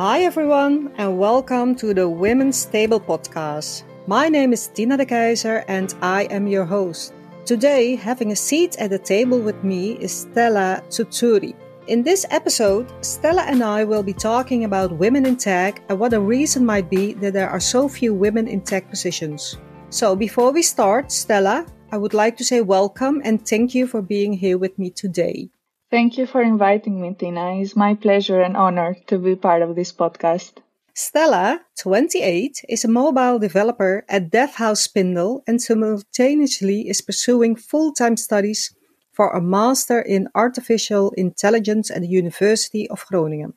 Hi, everyone, and welcome to the Women's Table podcast. My name is Tina de Keizer, and I am your host. Today, having a seat at the table with me is Stella Tsoutsouri. In this episode, Stella and I will be talking about women in tech and what the reason might be that there are so few women in tech positions. So, before we start, Stella, I would like to say welcome and thank you for being here with me today. Thank you for inviting me, Tina. It's my pleasure and honor to be part of this podcast. Stella, 28, is a mobile developer at DevHouse Spindle and simultaneously is pursuing full time studies for a master in artificial intelligence at the University of Groningen.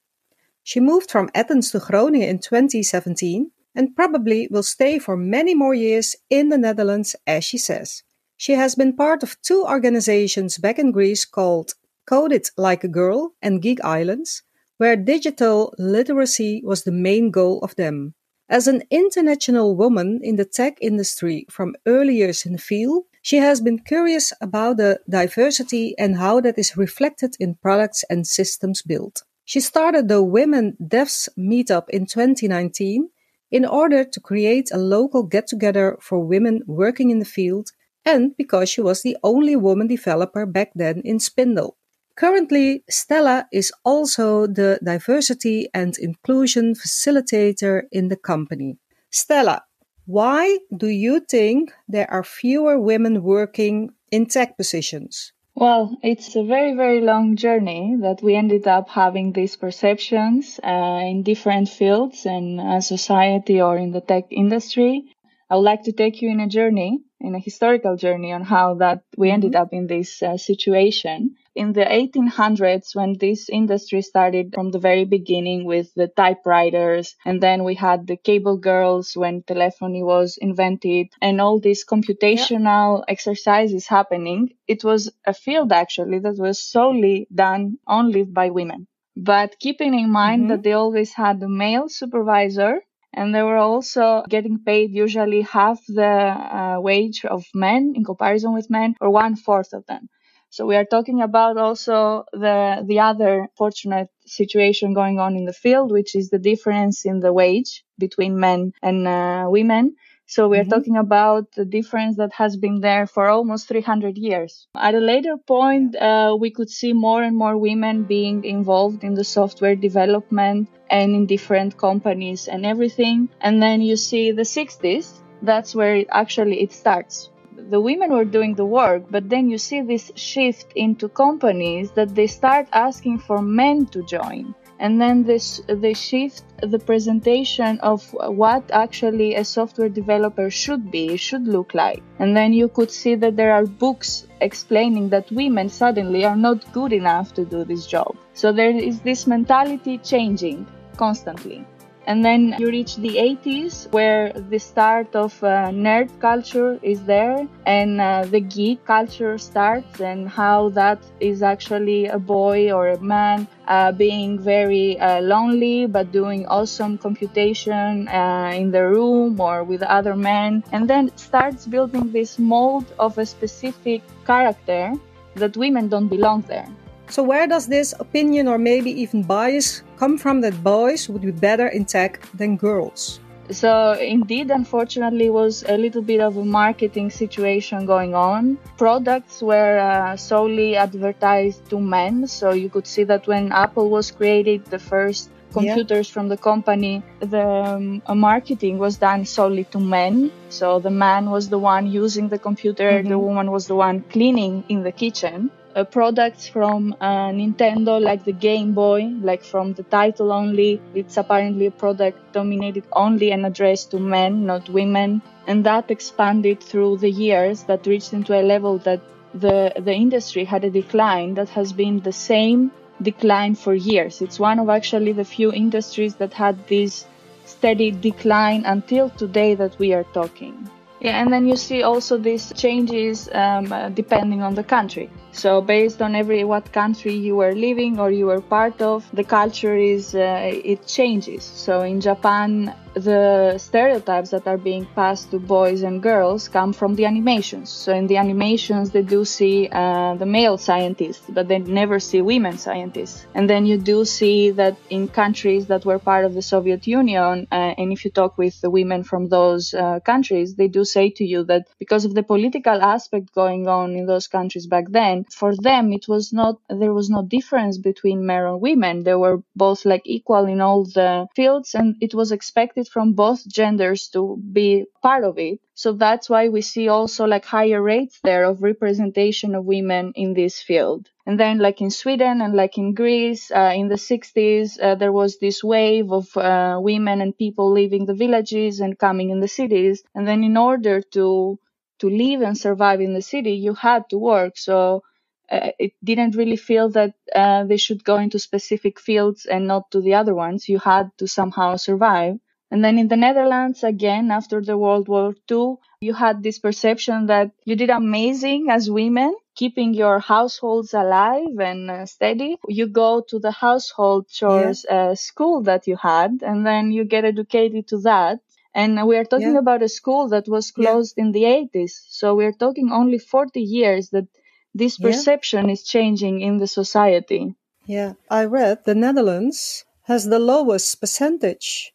She moved from Athens to Groningen in 2017 and probably will stay for many more years in the Netherlands, as she says. She has been part of two organizations back in Greece called Code It Like a Girl and Geek Islands, where digital literacy was the main goal of them. As an international woman in the tech industry from early years in the field, she has been curious about the diversity and how that is reflected in products and systems built. She started the Women Devs Meetup in 2019 in order to create a local get together for women working in the field and because she was the only woman developer back then in Spindle. Currently, Stella is also the diversity and inclusion facilitator in the company. Stella, why do you think there are fewer women working in tech positions? Well, it's a very, very long journey that we ended up having these perceptions uh, in different fields and uh, society or in the tech industry. I would like to take you in a journey, in a historical journey on how that we ended mm-hmm. up in this uh, situation in the 1800s when this industry started from the very beginning with the typewriters and then we had the cable girls when telephony was invented and all these computational yeah. exercises happening it was a field actually that was solely done only by women but keeping in mind mm-hmm. that they always had the male supervisor and they were also getting paid usually half the uh, wage of men in comparison with men or one fourth of them so we are talking about also the, the other fortunate situation going on in the field, which is the difference in the wage between men and uh, women. So we are mm-hmm. talking about the difference that has been there for almost 300 years. At a later point, uh, we could see more and more women being involved in the software development and in different companies and everything. And then you see the 60s. That's where it actually it starts the women were doing the work, but then you see this shift into companies that they start asking for men to join. And then this they shift the presentation of what actually a software developer should be, should look like. And then you could see that there are books explaining that women suddenly are not good enough to do this job. So there is this mentality changing constantly. And then you reach the 80s where the start of uh, nerd culture is there and uh, the geek culture starts and how that is actually a boy or a man uh, being very uh, lonely but doing awesome computation uh, in the room or with other men. And then starts building this mold of a specific character that women don't belong there so, where does this opinion or maybe even bias come from that boys would be better in tech than girls? So indeed, unfortunately, was a little bit of a marketing situation going on. Products were uh, solely advertised to men. So you could see that when Apple was created, the first computers yeah. from the company, the um, marketing was done solely to men. So the man was the one using the computer, mm-hmm. the woman was the one cleaning in the kitchen uh, products from uh, Nintendo, like the Game Boy, like from the title only. It's apparently a product dominated only and addressed to men, not women. And that expanded through the years that reached into a level that the, the industry had a decline that has been the same decline for years. It's one of actually the few industries that had this steady decline until today that we are talking. Yeah, and then you see also these changes um, uh, depending on the country. So based on every what country you were living or you were part of, the culture is uh, it changes. So in Japan, the stereotypes that are being passed to boys and girls come from the animations. So in the animations, they do see uh, the male scientists, but they never see women scientists. And then you do see that in countries that were part of the Soviet Union, uh, and if you talk with the women from those uh, countries, they do say to you that because of the political aspect going on in those countries back then, for them it was not there was no difference between men and women. They were both like equal in all the fields, and it was expected expected from both genders to be part of it. So that's why we see also like higher rates there of representation of women in this field. And then like in Sweden and like in Greece, uh, in the 60s, uh, there was this wave of uh, women and people leaving the villages and coming in the cities. And then in order to, to live and survive in the city, you had to work. So uh, it didn't really feel that uh, they should go into specific fields and not to the other ones. You had to somehow survive. And then in the Netherlands, again, after the World War II, you had this perception that you did amazing as women, keeping your households alive and uh, steady. You go to the household chores yeah. uh, school that you had, and then you get educated to that. And we are talking yeah. about a school that was closed yeah. in the 80s. So we're talking only 40 years that this perception is changing in the society. Yeah, I read the Netherlands has the lowest percentage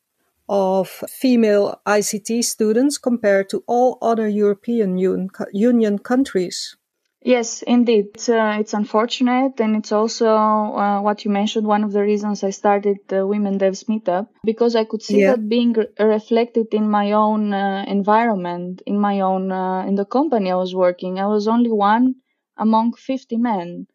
of female ICT students compared to all other European un- Union countries. Yes, indeed. It's, uh, it's unfortunate. And it's also uh, what you mentioned, one of the reasons I started the Women Devs Meetup, because I could see yeah. that being re- reflected in my own uh, environment, in my own, uh, in the company I was working. I was only one among 50 men.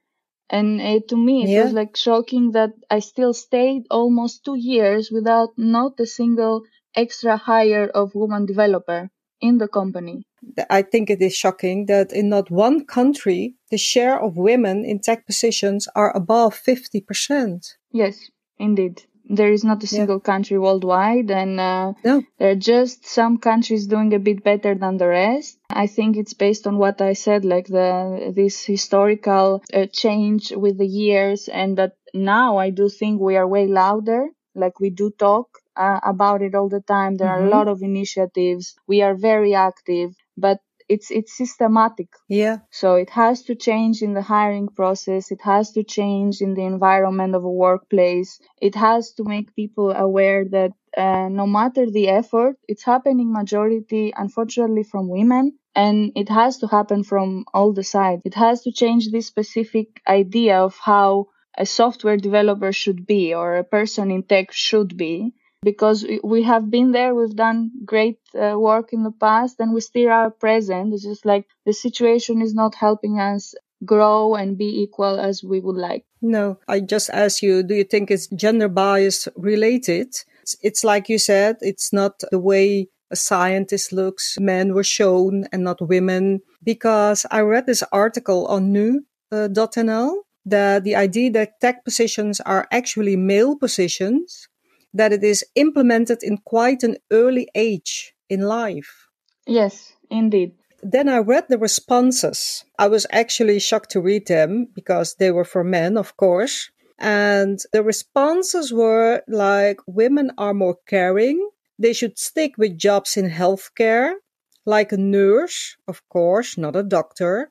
And it, to me, it yeah. was like shocking that I still stayed almost two years without not a single extra hire of woman developer in the company. I think it is shocking that in not one country, the share of women in tech positions are above 50%. Yes, indeed there is not a single yeah. country worldwide and uh, no. there are just some countries doing a bit better than the rest i think it's based on what i said like the this historical uh, change with the years and that now i do think we are way louder like we do talk uh, about it all the time there mm-hmm. are a mm-hmm. lot of initiatives we are very active but it's it's systematic. Yeah. So it has to change in the hiring process. It has to change in the environment of a workplace. It has to make people aware that uh, no matter the effort it's happening majority unfortunately from women. And it has to happen from all the sides. It has to change this specific idea of how a software developer should be or a person in tech should be because we have been there, we've done great uh, work in the past, and we still are present. It's just like the situation is not helping us grow and be equal as we would like. No, I just ask you, do you think it's gender bias related? It's, it's like you said, it's not the way a scientist looks. Men were shown and not women. Because I read this article on nu.nl uh, that the idea that tech positions are actually male positions that it is implemented in quite an early age in life. Yes, indeed. Then I read the responses. I was actually shocked to read them because they were for men, of course. And the responses were like women are more caring. They should stick with jobs in healthcare, like a nurse, of course, not a doctor.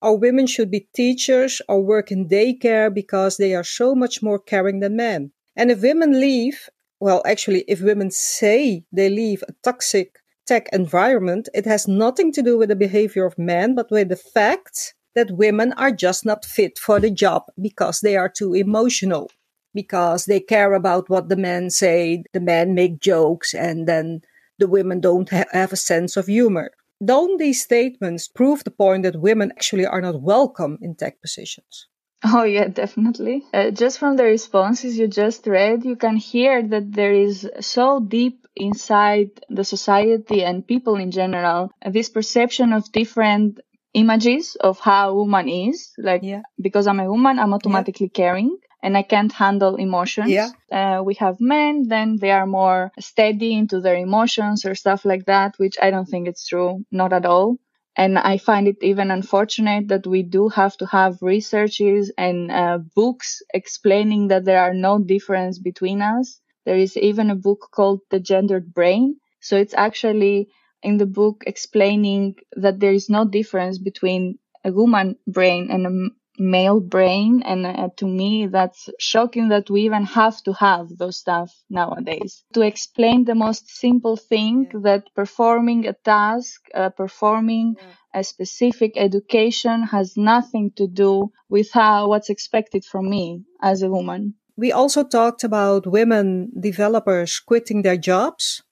Or women should be teachers or work in daycare because they are so much more caring than men. And if women leave well, actually, if women say they leave a toxic tech environment, it has nothing to do with the behavior of men, but with the fact that women are just not fit for the job because they are too emotional, because they care about what the men say, the men make jokes, and then the women don't ha- have a sense of humor. Don't these statements prove the point that women actually are not welcome in tech positions? Oh, yeah, definitely. Uh, just from the responses you just read, you can hear that there is so deep inside the society and people in general this perception of different images of how a woman is. Like, yeah. because I'm a woman, I'm automatically yeah. caring. and I can't handle emotions. Yeah. Uh, we have men, then they are more steady into their emotions or stuff like that, which I don't think it's true. Not at all. And I find it even unfortunate that we do have to have researches and uh, books explaining that there are no difference between us. There is even a book called The Gendered Brain. So it's actually in the book explaining that there is no difference between a woman brain and a male brain and uh, to me that's shocking that we even have to have those stuff nowadays to explain the most simple thing yeah. that performing a task uh, performing yeah. a specific education has nothing to do with how what's expected from me as a woman we also talked about women developers quitting their jobs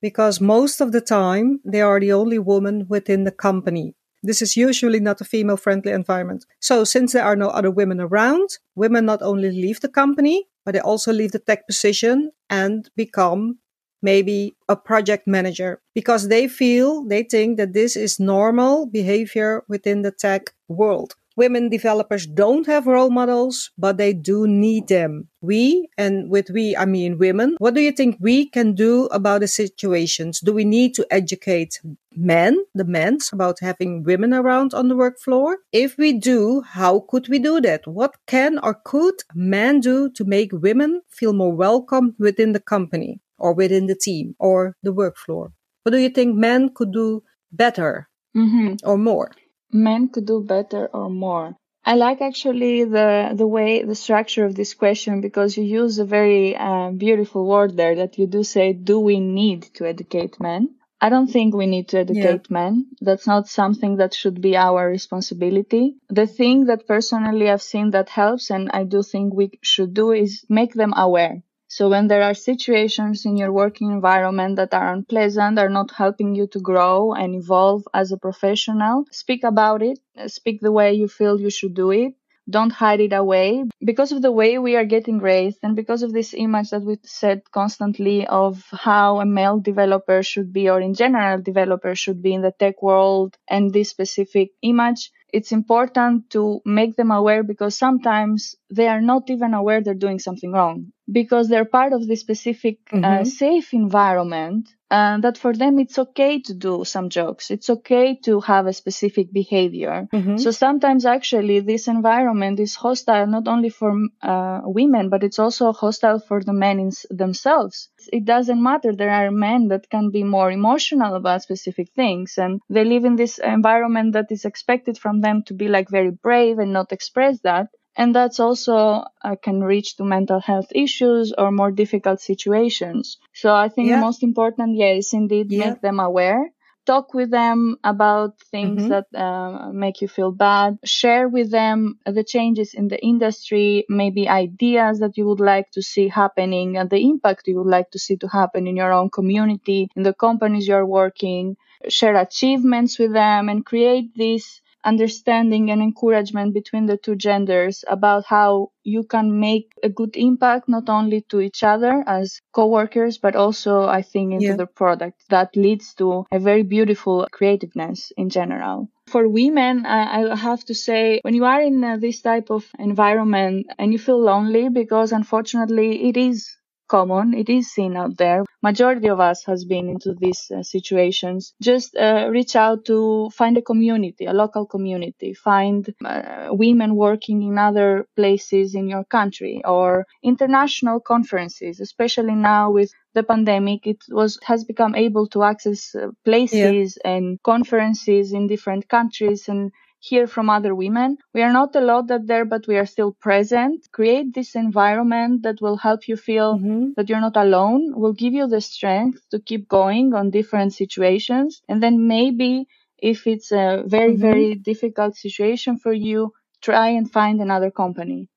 because most of the time they are the only woman within the company this is usually not a female friendly environment. So, since there are no other women around, women not only leave the company, but they also leave the tech position and become maybe a project manager because they feel, they think that this is normal behavior within the tech world women developers don't have role models, but they do need them. We, and with we, I mean women, what do you think we can do about the situations? Do we need to educate men, the men, about having women around on the work floor? If we do, how could we do that? What can or could men do to make women feel more welcome within the company or within the team or the work floor? What do you think men could do better mm-hmm. or more? Men could do better or more? I like actually the the way the structure of this question because you use a very uh, beautiful word there that you do say, do we need to educate men? I don't think we need to educate yeah. men. That's not something that should be our responsibility. The thing that personally I've seen that helps and I do think we should do is make them aware. So when there are situations in your working environment that are unpleasant, are not helping you to grow and evolve as a professional, speak about it, speak the way you feel you should do it. Don't hide it away. Because of the way we are getting raised and because of this image that we said constantly of how a male developer should be or in general developer should be in the tech world and this specific image it's important to make them aware because sometimes they are not even aware they're doing something wrong because they're part of this specific uh, mm-hmm. uh, safe environment and that for them it's okay to do some jokes. It's okay to have a specific behavior. Mm-hmm. so sometimes actually this environment is hostile not only for uh, women but it's also hostile for the men in themselves. It doesn't matter. There are men that can be more emotional about specific things and they live in this environment that is expected from them to be like very brave and not express that and that's also uh, can reach to mental health issues or more difficult situations so i think yeah. the most important yeah is indeed yeah. make them aware talk with them about things mm-hmm. that uh, make you feel bad share with them the changes in the industry maybe ideas that you would like to see happening and the impact you would like to see to happen in your own community in the companies you're working share achievements with them and create this understanding and encouragement between the two genders about how you can make a good impact not only to each other as co-workers but also i think into yeah. the product that leads to a very beautiful creativeness in general for women i have to say when you are in uh, this type of environment and you feel lonely because unfortunately it is common. It is seen out there. Majority of us has been into these uh, situations. Just uh, reach out to find a community, a local community. Find uh, women working in other places in your country or international conferences, especially now with the pandemic it was has become able to access uh, places yeah. and conferences in different countries and hear from other women. We are not allowed that there, but we are still present. Create this environment that will help you feel mm-hmm. that you're not alone, will give you the strength to keep going on different situations. And then maybe if it's a very, mm-hmm. very difficult situation for you, try and find another company.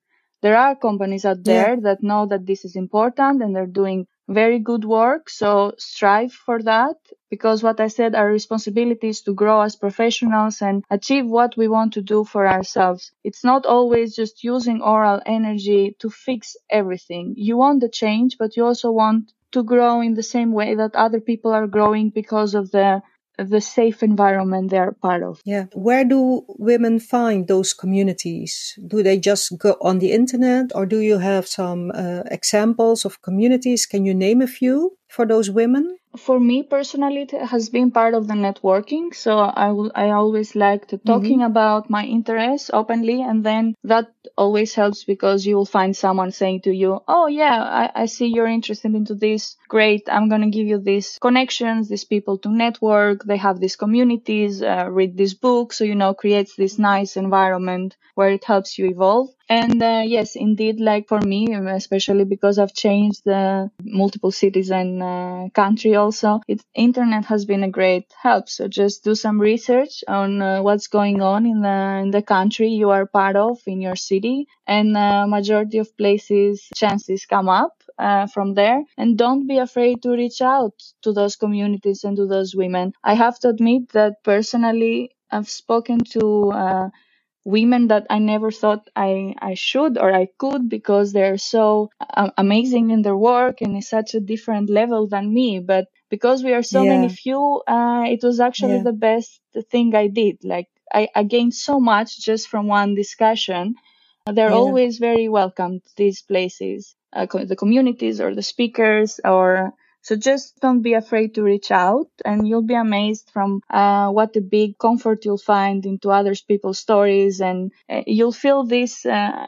There are companies out there yeah. that know that this is important and they're doing very good work. So strive for that because what I said, our responsibility is to grow as professionals and achieve what we want to do for ourselves. It's not always just using oral energy to fix everything. You want the change, but you also want to grow in the same way that other people are growing because of the the safe environment they are part of. Yeah. Where do women find those communities? Do they just go on the internet or do you have some uh, examples of communities? Can you name a few for those women? for me personally it has been part of the networking so i i always like to talking mm-hmm. about my interests openly and then that always helps because you will find someone saying to you oh yeah i, I see you're interested into this great i'm going to give you these connections these people to network they have these communities uh, read this book so you know creates this nice environment where it helps you evolve and uh, yes, indeed, like for me, especially because I've changed uh, multiple cities and uh, country also, it, internet has been a great help. So just do some research on uh, what's going on in the, in the country you are part of, in your city. And uh, majority of places, chances come up uh, from there. And don't be afraid to reach out to those communities and to those women. I have to admit that personally, I've spoken to uh, women that I never thought I, I should or I could because they're so uh, amazing in their work and is such a different level than me. But because we are so yeah. many few, uh, it was actually yeah. the best thing I did. Like I, I gained so much just from one discussion. They're yeah. always very welcome to these places, uh, the communities or the speakers or so just don't be afraid to reach out and you'll be amazed from uh, what a big comfort you'll find into other people's stories and uh, you'll feel this uh,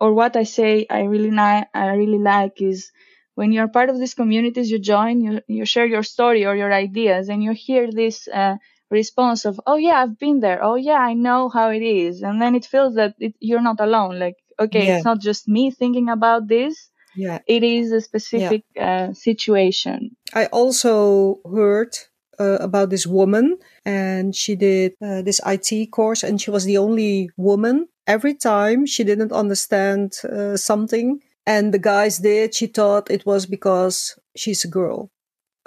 or what I say I really ni- I really like is when you're part of these communities you join you, you share your story or your ideas and you hear this uh, response of oh yeah I've been there. Oh yeah I know how it is. And then it feels that it, you're not alone. Like okay yeah. it's not just me thinking about this. Yeah. It is a specific yeah. uh, situation. I also heard uh, about this woman and she did uh, this IT course and she was the only woman. Every time she didn't understand uh, something. And the guys did. She thought it was because she's a girl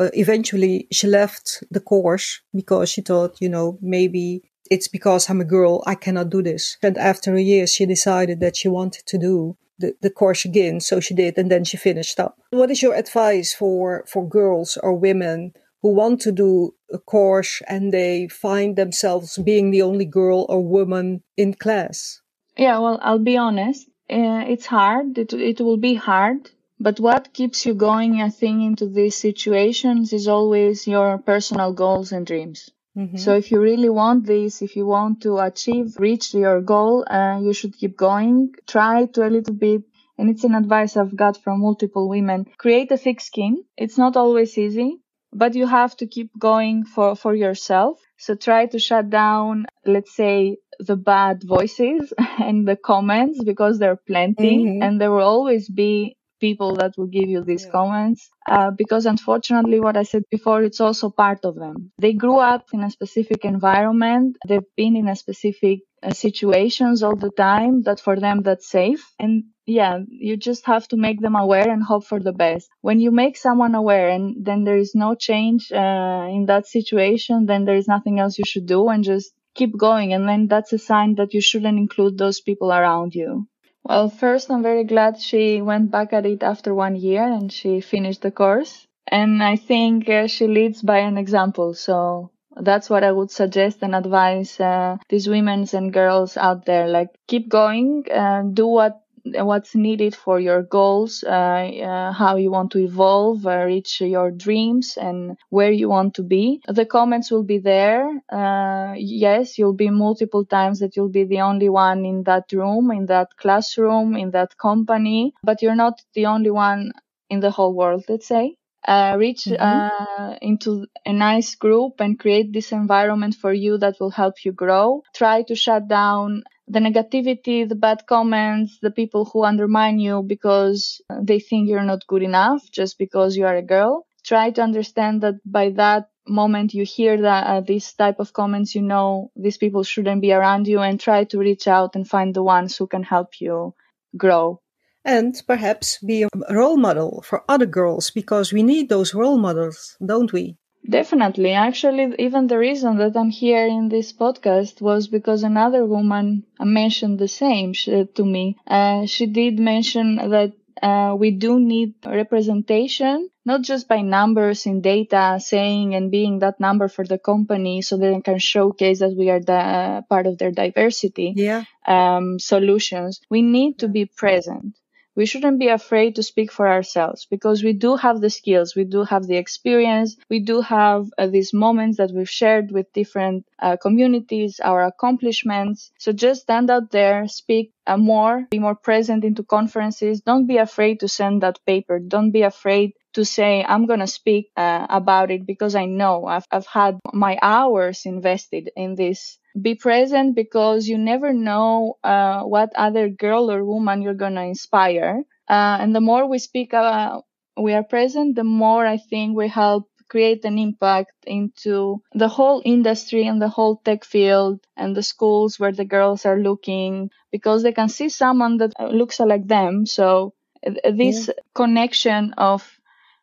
uh, eventually she left the course because she thought you know maybe it's because I'm a girl I cannot do this and after a year she decided that she wanted to do the, the course again. So she did, and then she finished up. What is your advice for, for girls or women who want to do a course and they find themselves being the only girl or woman in class? Yeah, well, I'll be honest. Uh, it's hard. It, it will be hard. But what keeps you going, I think, into these situations is always your personal goals and dreams. Mm-hmm. So if you really want this, if you want to achieve, reach your goal, uh, you should keep going. Try to a little bit, and it's an advice I've got from multiple women. Create a thick skin. It's not always easy, but you have to keep going for, for yourself. So try to shut down, let's say, the bad voices and the comments because there are plenty mm-hmm. and there will always be people that will give you these yeah. comments uh, because unfortunately what i said before it's also part of them. They grew up in a specific environment. They've been in a specific uh, situations all the time that for them that's safe. And yeah you just have to make them aware and hope for the best. When you make someone aware and then there is no change uh, in that situation then there is nothing else you should do and just keep going. And then that's a sign that you shouldn't include those people around you well, first, I'm very glad she went back at it after one year and she finished the course. And I think uh, she leads by an example. So that's what I would suggest and advise uh, these women and girls out there. Like, keep going, and do what what's needed for your goals, uh, uh, how you want to evolve, uh, reach your dreams, and where you want to be. The comments will be there. Uh, yes, you'll be multiple times that you'll be the only one in that room, in that classroom, in that company, but you're not the only one in the whole world, let's say. Uh, reach mm-hmm. uh, into a nice group and create this environment for you that will help you grow. Try to shut down the negativity, the bad comments, the people who undermine you because they think you're not good enough just because you are a girl. Try to understand that by that moment you hear that uh, this type of comments, you know these people shouldn't be around you, and try to reach out and find the ones who can help you grow. And perhaps be a role model for other girls because we need those role models, don't we? Definitely. Actually, even the reason that I'm here in this podcast was because another woman mentioned the same to me. Uh, she did mention that Uh, we do need representation, not just by numbers in data saying and being that number for the company so they can showcase that we are the uh, part of their diversity yeah. um, solutions. We need to be present we shouldn't be afraid to speak for ourselves because we do have the skills, we do have the experience, we do have uh, these moments that we've shared with different uh, communities, our accomplishments. So just stand out there, speak uh, more, be more present into conferences. Don't be afraid to send that paper. Don't be afraid to say, I'm going to speak uh, about it because I know I've, I've had my hours invested in this be present because you never know uh, what other girl or woman you're going to inspire. Uh, and the more we speak, uh, we are present, the more I think we help create an impact into the whole industry and the whole tech field and the schools where the girls are looking because they can see someone that looks like them. So this yeah. connection of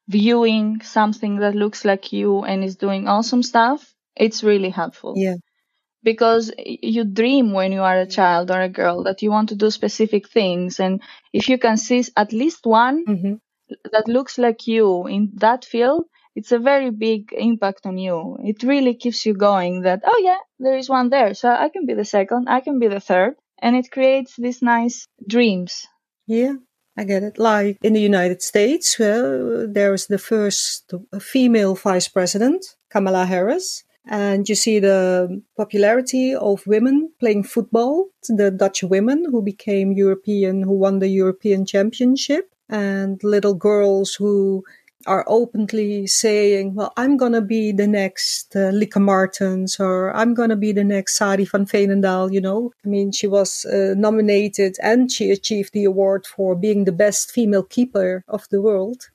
viewing something that looks like you and is doing awesome stuff, it's really helpful. Yeah because you dream when you are a child or a girl that you want to do specific things and if you can see at least one mm-hmm. that looks like you in that field it's a very big impact on you it really keeps you going that oh yeah there is one there so i can be the second i can be the third and it creates these nice dreams yeah I get it. Like in the United States, well, there was the first female vice president, Kamala Harris. And you see the popularity of women playing football, the Dutch women who became European, who won the European Championship, and little girls who are openly saying, well, I'm going to be the next uh, Lieke Martens or I'm going to be the next Sari van Veenendaal, you know. I mean, she was uh, nominated and she achieved the award for being the best female keeper of the world.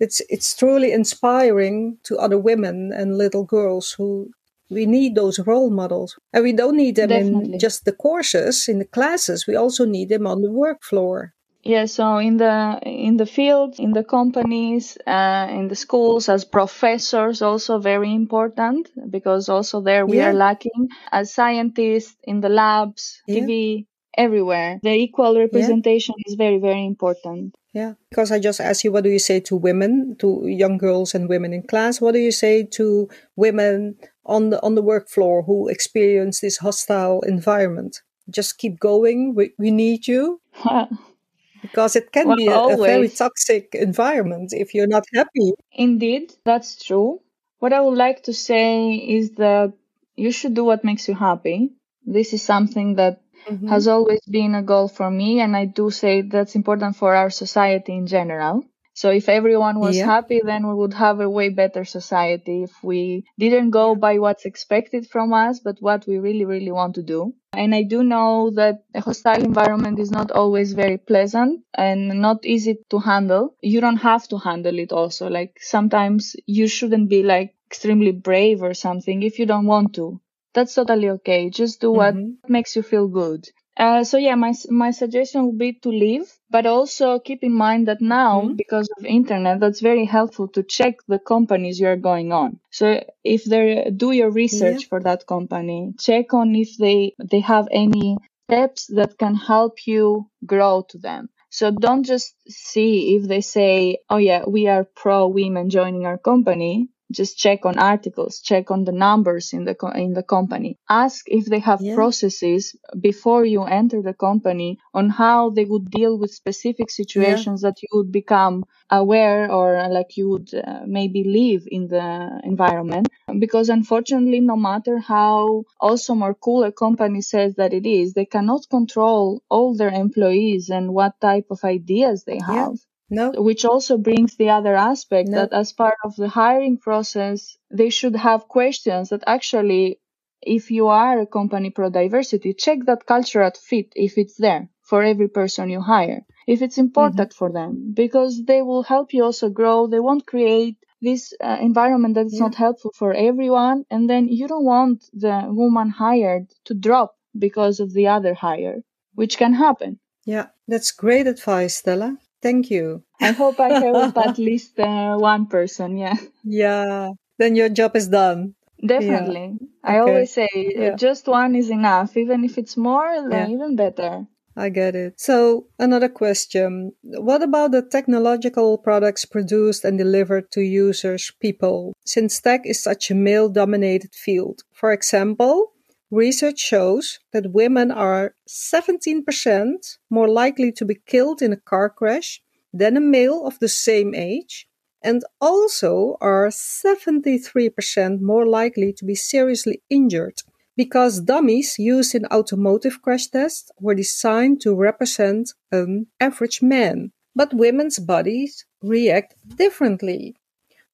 It's, it's truly inspiring to other women and little girls who we need those role models. And we don't need them Definitely. in just the courses, in the classes. We also need them on the work floor. Yeah, so in the in the field, in the companies, uh, in the schools, as professors, also very important because also there we yeah. are lacking as scientists in the labs, yeah. TV, everywhere. The equal representation yeah. is very very important. Yeah, because I just asked you, what do you say to women, to young girls and women in class? What do you say to women on the on the work floor who experience this hostile environment? Just keep going. We we need you. because it can well, be a, a, very toxic environment if you're not happy. Indeed, that's true. What I would like to say is that you should do what makes you happy. This is something that mm-hmm. has always been a goal for me. And I do say that's important for our society in general. So if everyone was yeah. happy, then we would have a way better society if we didn't go by what's expected from us, but what we really, really want to do. And I do know that a hostile environment is not always very pleasant and not easy to handle. You don't have to handle it also. Like sometimes you shouldn't be like extremely brave or something if you don't want to that's totally okay. Just do what mm-hmm. makes you feel good. Uh, so yeah, my my suggestion would be to leave, but also keep in mind that now mm-hmm. because of internet, that's very helpful to check the companies you are going on. So if they do your research yeah. for that company, check on if they they have any steps that can help you grow to them. So don't just see if they say, "Oh yeah, we are pro women joining our company." Just check on articles check on the numbers in the co- in the company ask if they have yeah. processes before you enter the company on how they would deal with specific situations yeah. that you would become aware or like you would uh, maybe live in the environment because unfortunately no matter how awesome or cool a company says that it is they cannot control all their employees and what type of ideas they have yeah. No. Which also brings the other aspect no. that as part of the hiring process, they should have questions that actually, if you are a company pro diversity, check that cultural fit if it's there for every person you hire. If it's important mm-hmm. for them, because they will help you also grow. They won't create this uh, environment that is yeah. not helpful for everyone. And then you don't want the woman hired to drop because of the other hire, which can happen. Yeah, that's great advice, Stella. Thank you. I hope I helped at least uh, one person. Yeah. Yeah. Then your job is done. Definitely. Yeah. I okay. always say yeah. just one is enough. Even if it's more, then yeah. even better. I get it. So, another question. What about the technological products produced and delivered to users, people, since tech is such a male dominated field? For example, research shows that women are 17% more likely to be killed in a car crash than a male of the same age, and also are 73% more likely to be seriously injured because dummies used in automotive crash tests were designed to represent an average man. But women's bodies react differently.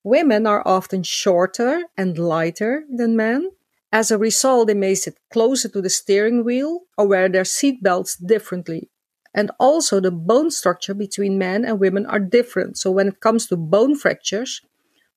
Women are often shorter and lighter than men. As a result, they may sit closer to the steering wheel or wear their seatbelts differently. And also, the bone structure between men and women are different. So, when it comes to bone fractures,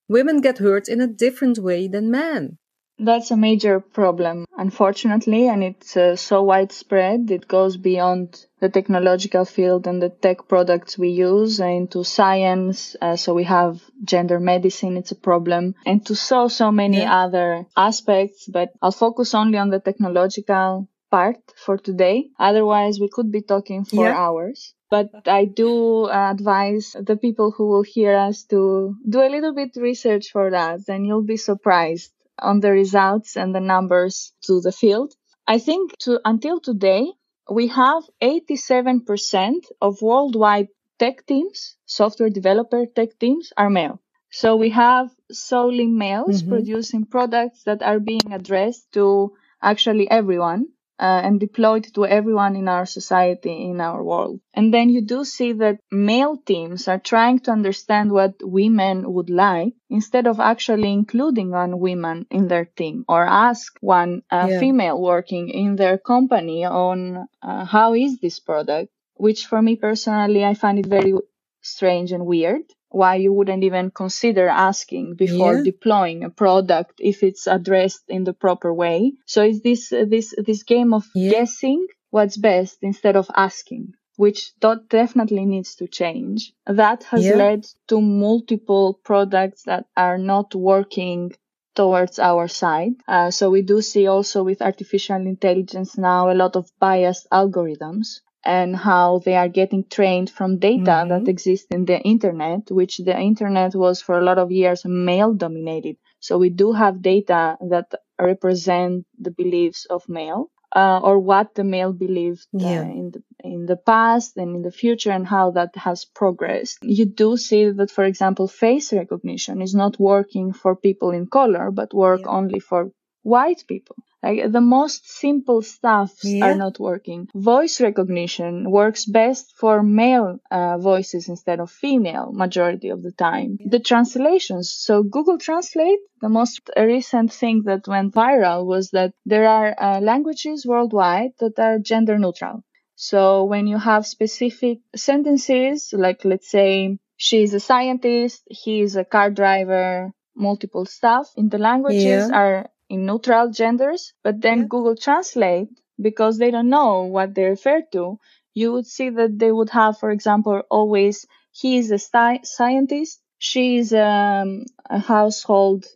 women get hurt in a different way than men. That's a major problem, unfortunately, and it's uh, so widespread. It goes beyond the technological field and the tech products we use into science. Uh, so we have gender medicine, it's a problem, and to so, so many yeah. other aspects. But I'll focus only on the technological part for today. Otherwise, we could be talking for yeah. hours. But I do advise the people who will hear us to do a little bit research for that, and you'll be surprised on the results and the numbers to the field. I think to, until today, we have 87% of worldwide tech teams, software developer tech teams are male. So we have solely males mm-hmm. producing products that are being addressed to actually everyone uh, and deployed to everyone in our society, in our world. And then you do see that male teams are trying to understand what women would like instead of actually including one woman in their team or ask one uh, yeah. female working in their company on uh, how is this product, which for me personally, I find it very strange and weird why you wouldn't even consider asking before yeah. deploying a product if it's addressed in the proper way. So it's this this this game of yeah. guessing what's best instead of asking, which definitely needs to change. That has yeah. led to multiple products that are not working towards our side. Uh, so we do see also with artificial intelligence now a lot of biased algorithms and how they are getting trained from data mm-hmm. that exists in the internet, which the internet was for a lot of years male dominated. So we do have data that represent the beliefs of male. Uh, or what the male believed uh, yeah. uh, in the in the past and in the future and how that has progressed. You do see that, for example, face recognition is not working for people in color, but work yeah. only for white people. Like the most simple stuff yeah. are not working. Voice recognition works best for male uh, voices instead of female majority of the time. The translations. So Google Translate, the most recent thing that went viral was that there are uh, languages worldwide that are gender neutral. So when you have specific sentences, like let's say she's a scientist, he's a car driver, multiple stuff in the languages yeah. are in neutral genders, but then yeah. Google Translate, because they don't know what they refer to, you would see that they would have, for example, always he is a sti- scientist, she is um, a household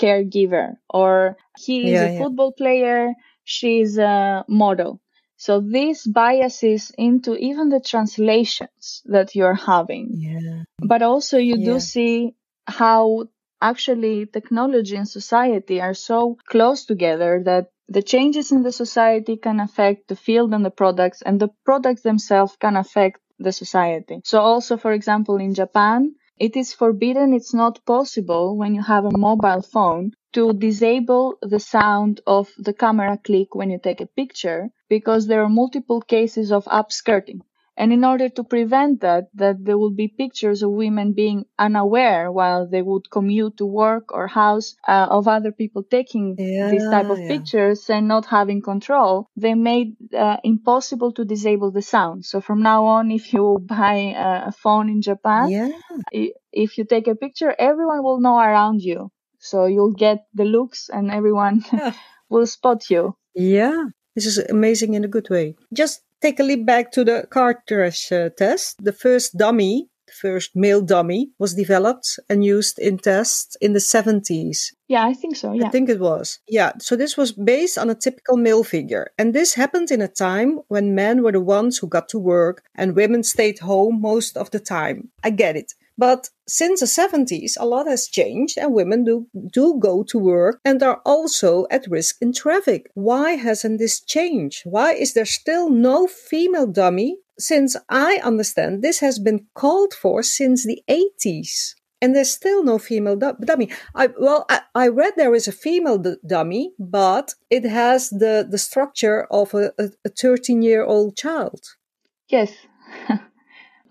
caregiver, or he is yeah, a yeah. football player, she is a model. So this biases into even the translations that you're having. Yeah. But also you do see how actually technology and society are so close together that the changes in the society can affect the field and the products and the products themselves can affect the society. So also, for example, in Japan, it is forbidden, it's not possible when you have a mobile phone to disable the sound of the camera click when you take a picture because there are multiple cases of upskirting. And in order to prevent that, that there would be pictures of women being unaware while they would commute to work or house uh, of other people taking yeah, these type of yeah. pictures and not having control, they made uh, impossible to disable the sound. So from now on, if you buy a phone in Japan, yeah. if you take a picture, everyone will know around you. So you'll get the looks and everyone will spot you. Yeah. This is amazing in a good way. Just take a leap back to the car crash uh, test. The first dummy, the first male dummy was developed and used in tests in the 70s. Yeah, I think so. Yeah. I think it was. Yeah. So this was based on a typical male figure. And this happened in a time when men were the ones who got to work and women stayed home most of the time. I get it. But since the 70s, a lot has changed and women do, do go to work and are also at risk in traffic. Why hasn't this changed? Why is there still no female dummy? Since I understand this has been called for since the 80s. And there's still no female dummy. I, well, I, I, read there is a female d- dummy, but it has the, the structure of a, a 13 year old child. Yes.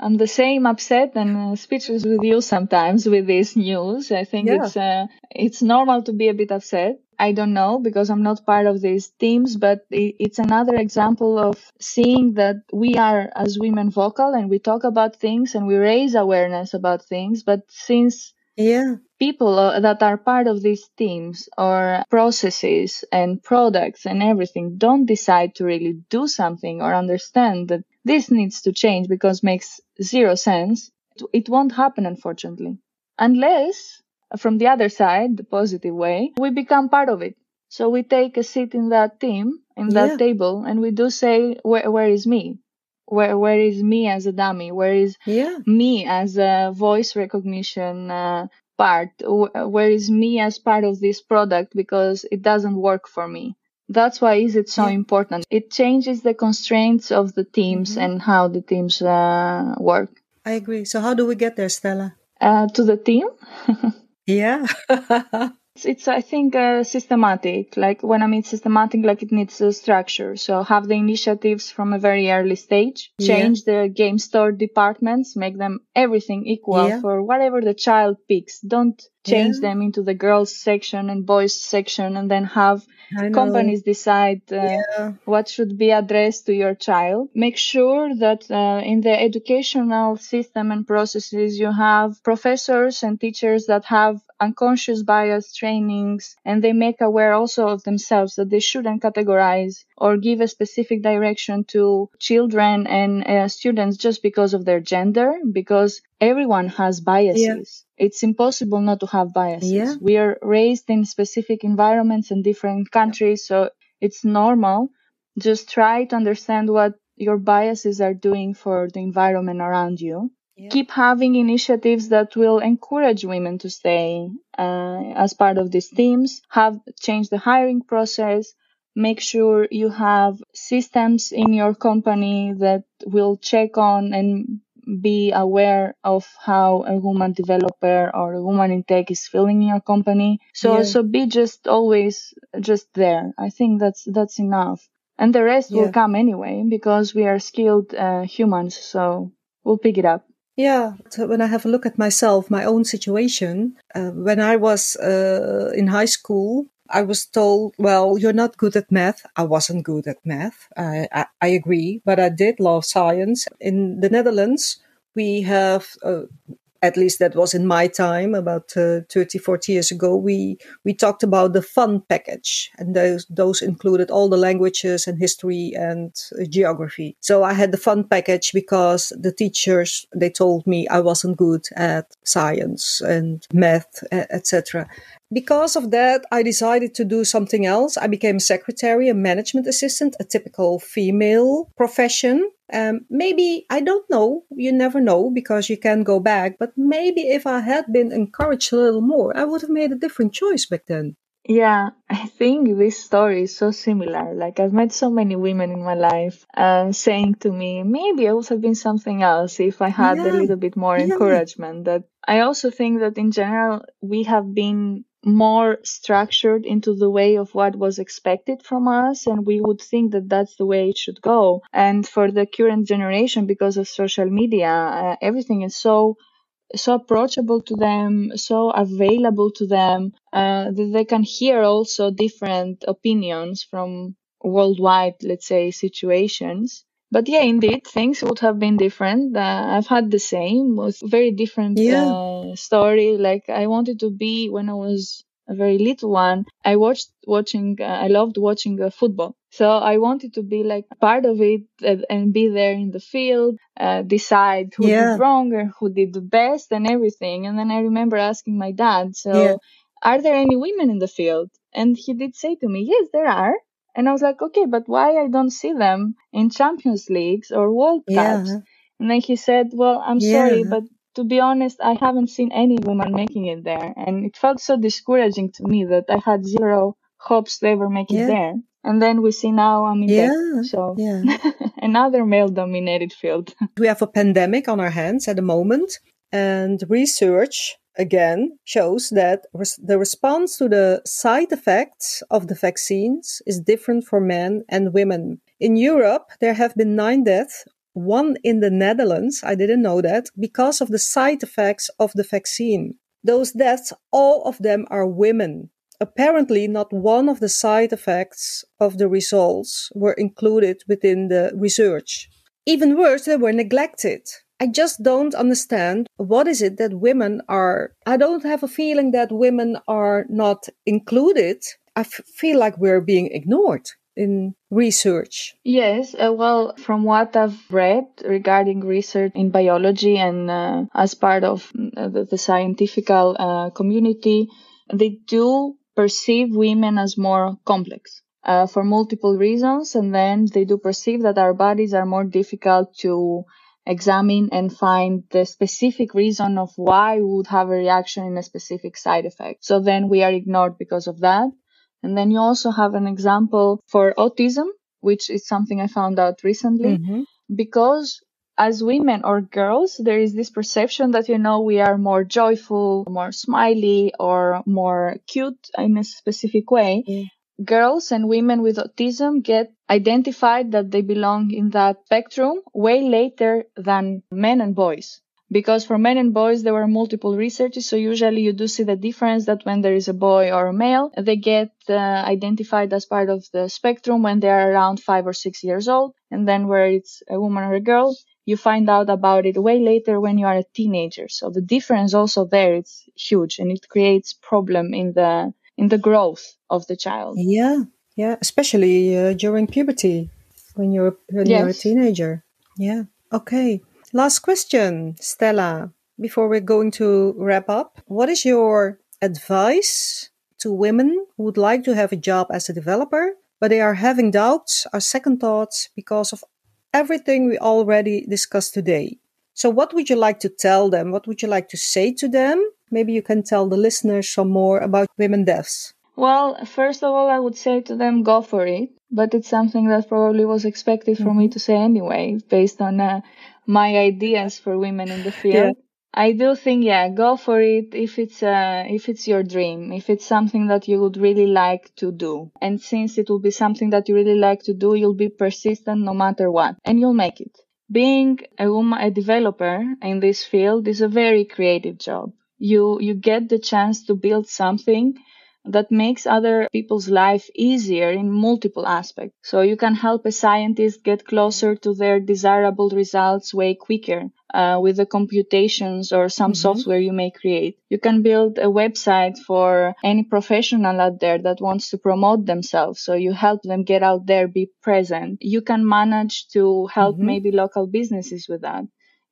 I'm the same upset and uh, speechless with you sometimes with this news. I think yeah. it's uh, it's normal to be a bit upset. I don't know because I'm not part of these teams, but it's another example of seeing that we are as women vocal and we talk about things and we raise awareness about things. But since yeah people uh, that are part of these teams or processes and products and everything don't decide to really do something or understand that this needs to change because makes zero sense. It won't happen unfortunately. Unless from the other side the positive way we become part of it. So we take a seat in that team in that yeah. table and we do say where, where is me? Where where is me as a dummy? Where is yeah. me as a voice recognition uh, part? Where is me as part of this product because it doesn't work for me that's why is it so yeah. important it changes the constraints of the teams mm-hmm. and how the teams uh, work i agree so how do we get there stella uh, to the team yeah It's, it's I think, uh, systematic. Like when I mean systematic, like it needs a structure. So have the initiatives from a very early stage, change yeah. the game store departments, make them everything equal yeah. for whatever the child picks. Don't change yeah. them into the girls section and boys section and then have companies decide uh, yeah. what should be addressed to your child make sure that uh, in the educational system and processes you have professors and teachers that have unconscious bias trainings and they make aware also of themselves that they shouldn't categorize or give a specific direction to children and uh, students just because of their gender because everyone has biases yeah it's impossible not to have biases. Yeah. We are raised in specific environments and different countries, so it's normal. Just try to understand what your biases are doing for the environment around you. Yeah. Keep having initiatives that will encourage women to stay uh, as part of these teams. Have change the hiring process. Make sure you have systems in your company that will check on and be aware of how a woman developer or a woman in tech is feeling in your company. So yeah. so be just always just there. I think that's that's enough, and the rest yeah. will come anyway because we are skilled uh, humans. So we'll pick it up. Yeah, so when I have a look at myself, my own situation, uh, when I was uh, in high school, I was told, well, you're not good at math. I wasn't good at math. I, I, I agree, but I did love science. In the Netherlands, we have uh, at least that was in my time about uh, 30 40 years ago we we talked about the fun package and those those included all the languages and history and uh, geography so i had the fun package because the teachers they told me i wasn't good at science and math etc because of that, I decided to do something else. I became a secretary, a management assistant, a typical female profession. Um, maybe, I don't know, you never know because you can go back, but maybe if I had been encouraged a little more, I would have made a different choice back then. Yeah, I think this story is so similar. Like I've met so many women in my life uh, saying to me, maybe I would have been something else if I had yeah. a little bit more yeah. encouragement. That I also think that in general we have been more structured into the way of what was expected from us and we would think that that's the way it should go. And for the current generation because of social media uh, everything is so so approachable to them so available to them uh, that they can hear also different opinions from worldwide let's say situations but yeah, indeed, things would have been different. Uh, I've had the same, was very different yeah. uh, story. Like I wanted to be when I was a very little one. I watched watching. Uh, I loved watching uh, football So I wanted to be like part of it and, and be there in the field, uh, decide who Yeah. did wrong or who did the best and everything. And then I remember asking my dad, so Yeah. are there any women in the field? And he did say to me, yes, there are. And I was like, okay, but why I don't see them in Champions Leagues or World Cups? Yeah. And then he said, well, I'm Yeah. sorry, but to be honest, I haven't seen any woman making it there. And it felt so discouraging to me that I had zero hopes they make it Yeah. there. And then we see now I'm in Yeah. So Yeah. another male dominated field. we have a pandemic on our hands at the moment, and research again shows that res- the response to the side effects of the vaccines is different for men and women. In Europe, there have been nine deaths, one in the Netherlands, I didn't know that, because of the side effects of the vaccine. Those deaths, all of them are women. Apparently, not one of the side effects of the results were included within the research. Even worse, they were neglected. I just don't understand what is it that women are. I don't have a feeling that women are not included. I f- feel like we're being ignored in research. Yes, uh, well, from what I've read regarding research in biology and uh, as part of uh, the, the scientific uh, community, they do perceive women as more complex uh, for multiple reasons. And then they do perceive that our bodies are more difficult to examine and find the specific reason of why we would have a reaction in a specific side effect. So then we are ignored because of that. And then you also have an example for autism, which is something I found out recently, Mhm. because as women or girls, there is this perception that, you know, we are more joyful, more smiley, or more cute in a specific way. Girls and women with autism get identified that they belong in that spectrum way later than men and boys. Because for men and boys there were multiple researches so usually you do see the difference that when there is a boy or a male they get uh, identified as part of the spectrum when they are around five or six years old. And then where it's a woman or a girl you find out about it way later when you are a teenager. So the difference also there it's huge and it creates problem in the in the growth of the child Yeah, yeah, especially uh, during puberty when you're when you're a teenager. Yeah. Okay. Last question, Stella. Before we're going to wrap up, what is your advice to women who would like to have a job as a developer, but they are having doubts or second thoughts because of everything we already discussed today? So, what would you like to tell them? What would you like to say to them? Maybe you can tell the listeners some more about women devs. Well, first of all, I would say to them, go for it. But it's something that probably was expected for me to say anyway, based on uh, my ideas for women in the field. I do think, yeah, go for it if it's uh, if it's your dream, if it's something that you would really like to do. And since it will be something that you really like to do, you'll be persistent no matter what, and you'll make it. Being a woman, a developer in this field is a very creative job. You you get the chance to build something that makes other people's life easier in multiple aspects. So you can help a scientist get closer to their desirable results way quicker uh, with the computations or some software you may create. You can build a website for any professional out there that wants to promote themselves. So you help them get out there, be present. You can manage to help maybe local businesses with that.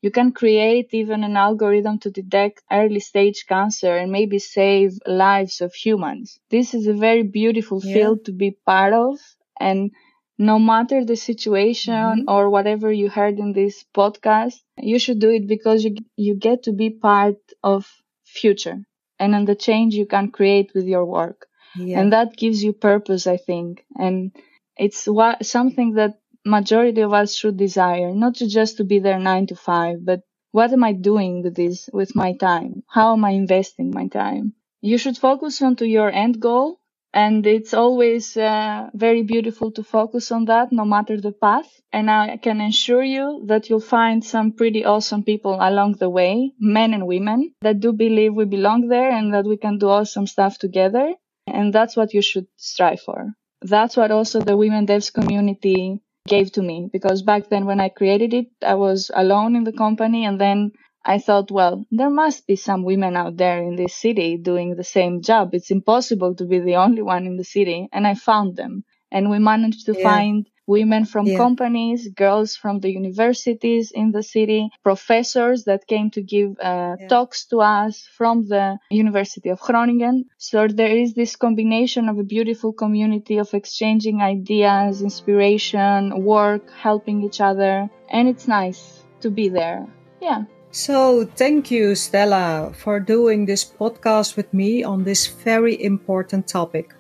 You can create even an algorithm to detect early stage cancer and maybe save lives of humans. This is a very beautiful Yeah. field to be part of. And no matter the situation mm-hmm. or whatever you heard in this podcast, you should do it because you, you get to be part of future and on the change you can create with your work. Yeah. And that gives you purpose, I think. And it's something that majority of us should desire, not to just to be there nine to five, but what am I doing with this, with my time? How am I investing my time? You should focus on to your end goal. And it's always uh, very beautiful to focus on that, no matter the path. And I can assure you that you'll find some pretty awesome people along the way, men and women, that do believe we belong there and that we can do awesome stuff together. And that's what you should strive for. That's what also the women devs community gave to me because back then when I created it, I was alone in the company and then I thought, well, there must be some women out there in this city doing the same job. It's impossible to be the only one in the city. And I found them. And we managed to Yeah. find women from Yeah. companies, girls from the universities in the city, professors that came to give uh, Yeah. talks to us from the University of Groningen. So there is this combination of a beautiful community of exchanging ideas, inspiration, work, helping each other, and it's nice to be there. Yeah. So, thank you, Stella, for doing this podcast with me on this very important topic.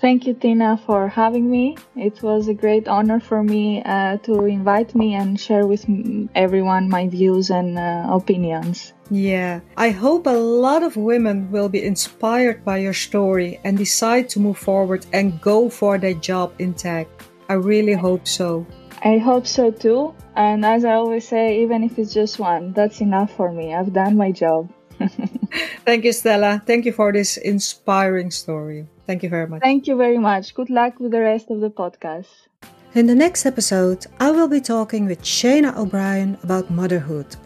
Thank you, Tina, for having me. It was a great honor for me uh, to invite me and share with everyone my views and uh, opinions. Yeah, I hope a lot of women will be inspired by your story and decide to move forward and go for their job in tech. I really hope so. I hope so too. And as I always say, even if it's just one, that's enough for me. I've done my job. Thank you, Stella. Thank you for this inspiring story. Thank you very much. Thank you very much. Good luck with the rest of the podcast. In the next episode, I will be talking with Shayna O'Brien about motherhood.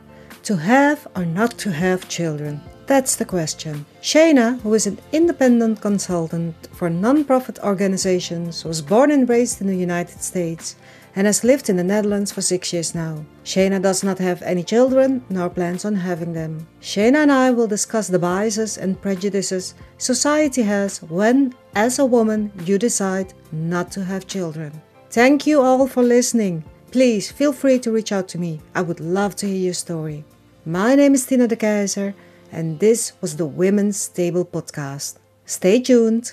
To have or not to have children? That's the question. Shayna, who is an independent consultant for non-profit organizations, was born and raised in the United States and has lived in the Netherlands for six years now. Shayna does not have any children nor plans on having them. Shayna and I will discuss the biases and prejudices society has when, as a woman, you decide not to have children. Thank you all for listening. Please feel free to reach out to me. I would love to hear your story. My name is Tina de Keizer, and this was the Women's Table Podcast. Stay tuned.